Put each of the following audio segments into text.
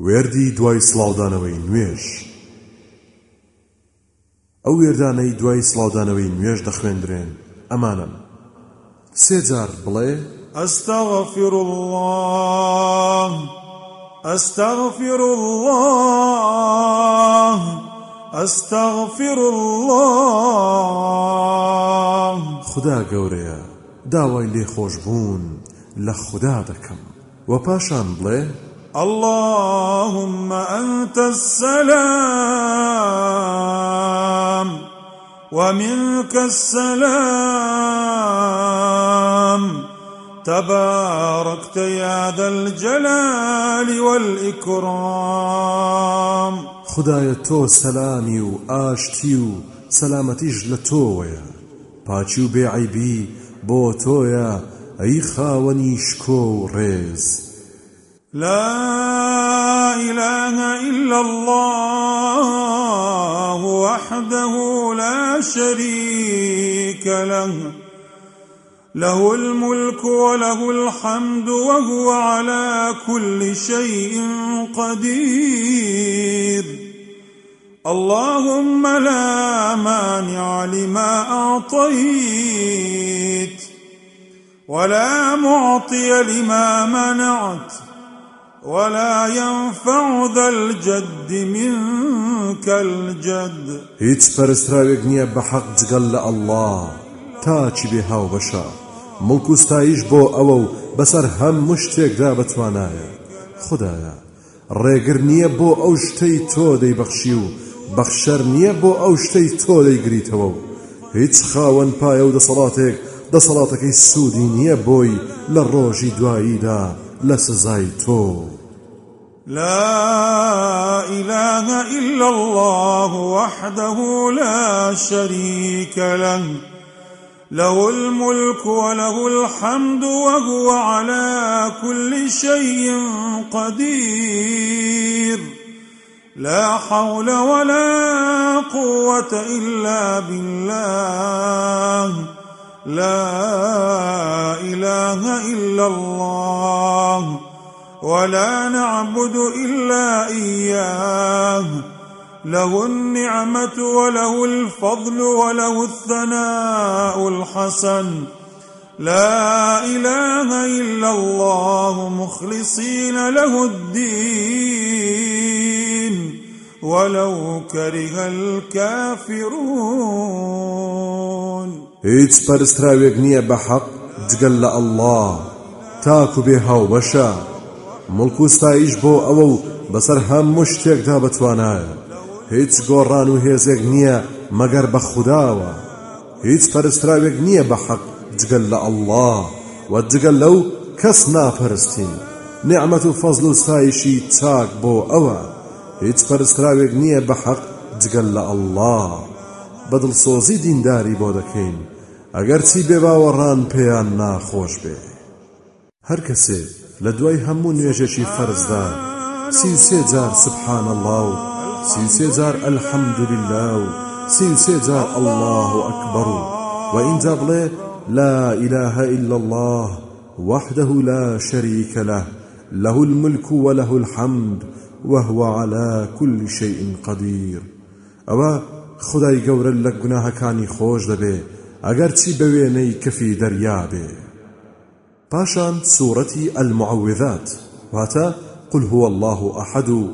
وێردی دوای سڵاودانەوەی نوێژ. ئەو وێردانەی دوای سڵاودانەوەی نوێژ دەخوێندرێن. ئەمانن سێ جار بڵێ. أستغفر الله أستغفر الله أستغفر الله خدا گەورەیە. داوای لێخۆشبوون لە خدا دەکەم. و پاشان بڵێ؟ اللهم أنت السلام ومنك السلام. تباركت يا ذا الجلال والإكرام. خدایە تۆ سەلامی و ئاشتی و سەلامەتیش لە تۆوەیە پاچی و بێعیبی بۆ تۆیە لا إله إلا الله وحده لا شريك له. له الملك وله الحمد وهو على كل شيء قدير. اللهم لا مانع لما أعطيت ولا معطي لما منعت. ولا ينفع ذا الجد منك الجد. هیچ پەرستراوێک نییە بە حەق جگەل لە ئەلله تاچی بێ هاو بەشە مڵک و ستایش بۆ ئەوە و بەسەر هەموو شتێکدا بەتوانایە خدایە ڕێگر نییە بۆ ئەو شتەی تۆ دەیبەخشی و بەخشەر نییە بۆ ئەو شتەی تۆ دەیگریتەوە و. هیچ خاوەن پایە و دەسەڵاتێک دەسەڵاتەکەی سوودی نییە بۆی لە لە سزای تۆ لا إله إلا الله وحده لا شريك له. له الملك وله الحمد وهو على كل شيء قدير. لا حول ولا قوة إلا بالله. لا ولا نعبد إلا إياه. له النعمة وله الفضل وله الثناء الحسن. لا إله إلا الله مخلصين له الدين. ولو كره الكافرون. بە حەق جگەل لە ئەلله تاکو بێ هاوبەشە. مڵک و ستایش بۆ ئەوە و بەسەر هەموو شتێکدا بتوانایە هیچ گۆڕان و هێزێک نییە مەگەر بە خودداوە. هیچ پەرستراوێک نییە بە حەق جگەل لە ئەلله و جگەل لەو کەس ناپەرستین. نعمەت و فەزل و ستایشی چاک بۆ ئەوە. هیچ پەرستراوێک نییە بە حەق جگەل لە ئەلله بەدڵسۆزی دینداری بۆ دەکەین. ئەگەر چی بێباوەڕان پێیان ناخۆش بێ. هەر کەسێ لە دوای هەموو نوێژێکی فەرزدا. سی و سێ جار سبحان الله و سی و سێ جار الحەمد لله و سی و سێ جار الله ئەکبەر. و و ئینجا بڵێ لا إله إلا الله وحده لا شريك له. له الملك وله الحمد وهو على كل شيء قدير. ئەوە خدای گەورە لە گوناهەکانی خۆش دەبێ ئەگەر چی بەوێنەی کەفی دەریا پاشان سورة المعوذات. واتا قل هو الله أحد.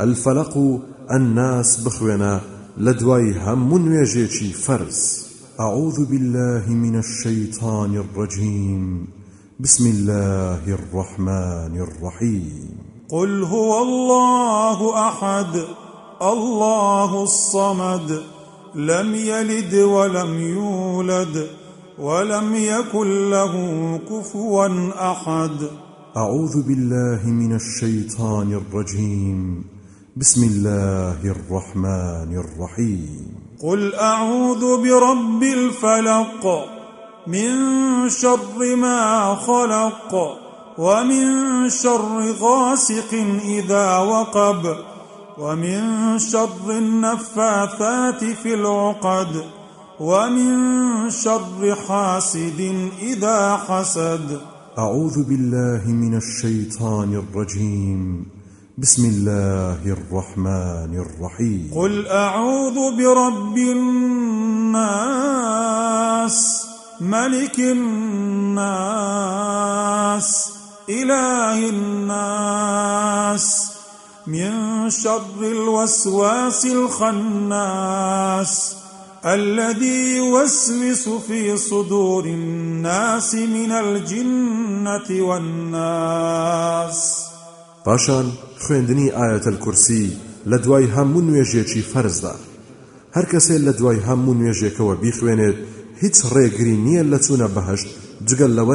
الفلق الناس بخوينا. لدواي هم نوێژێکی فرز أعوذ بالله من الشيطان الرجيم. بسم الله الرحمن الرحيم. قل هو الله أحد الله الصمد. لم يلد ولم يولد. ولم يكن له كفوا أحد. أعوذ بالله من الشيطان الرجيم. بسم الله الرحمن الرحيم. قل أعوذ برب الفلق من شر ما خلق ومن شر غاسق إذا وقب ومن شر النفاثات في العقد. ومن شر حاسد إذا حسد. أعوذ بالله من الشيطان الرجيم. بسم الله الرحمن الرحيم. قل أعوذ برب الناس ملك الناس إله الناس من شر الوسواس الخناس. الذي يوسوس في صدور الناس من الجنة والناس. پاشان خوێندنی ئاەتە کورسی لە دوای هەموو نوێژێکی فەرزدا. هەر کەسێ لە دوای هەموو نوێژێکەوە بیخوێنێت هیچ ڕێگری نییە لە چوونە بەهشت جگەل لەوە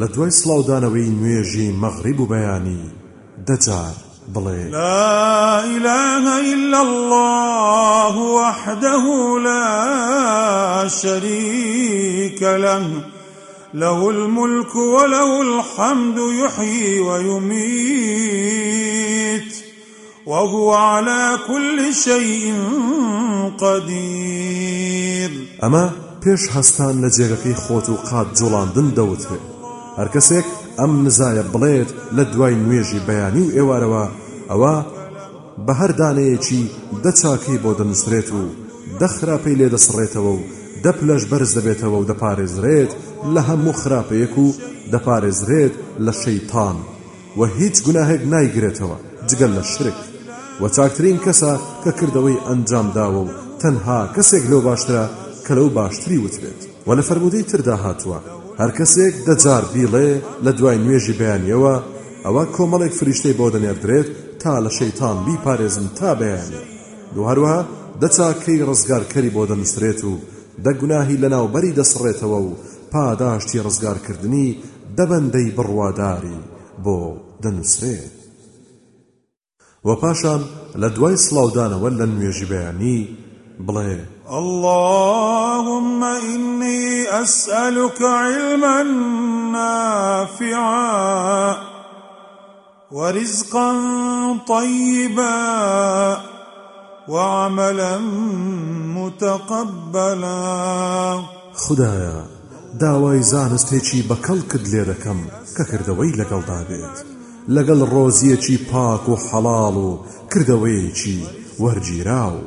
لە دوای سڵاودانەوەی نوێژی مەغریب و بەیانی دەجار بڵێ. لا إله إلا الله وحده لا شريك له. له الملك وله الحمد يحيي ويميت. وهو على كل شيء قدير. ئەمە پێش هەستان لە جێگەکەی خۆت و قات جوڵاندن کەسێک ئەم نزایە بڵێت لە دوای نوێژی بەیانی و ئێوارەوە ئەوە بە هەر دانەیەکی دەچاکەی بۆ دەنووسرێت و دەخراپەی لێ دەسڕێتەوە و دەپلەش بەرز دەبێتەوە و دەپارێزرێت لە هەموو خراپەیەک و دەپارێزرێت لە شەیتان و هیچ گوناهێک نایگرێتەوە جگەل لە شرک. و چاکترین کەسە کە کردەوەی ئەنجام داوە و تەنها کەسێک لەو باشترە کە لەو باشتری وترێت. و لە فەرمودەی تردا هاتووە هەر کەسێک دەجار بیڵێ لە دوای نوێژی بەیانیەوە ئەوە کۆمەڵێک فریشتەی بۆ دەنێردرێت تا لە شەیتان بیپارێزن تا بەیانی. دو هەروەها دەچاکەی ڕزگارکەری بۆ دەنووسرێت و دەگوناهی لەناوبەری دەسڕێتەوە و پاداشتی ڕزگارکردنی دەبەندەی بڕواداری بۆ دەنووسرێت. و پاشان لە دوای سڵاودانەوە لە نوێژی بەیانی بڵێ. اللهم إني أسألك علما نافعا ورزقا طيبا وعملا متقبلا. خدایە داوای زانستێکی بەکەڵ کرد لێ دەکەم کە کردەوەی لەگەڵدا بێت لەگەڵ ڕۆزیەکی پاک و حەڵاڵ و کردەوەیەکی وەرگیرا و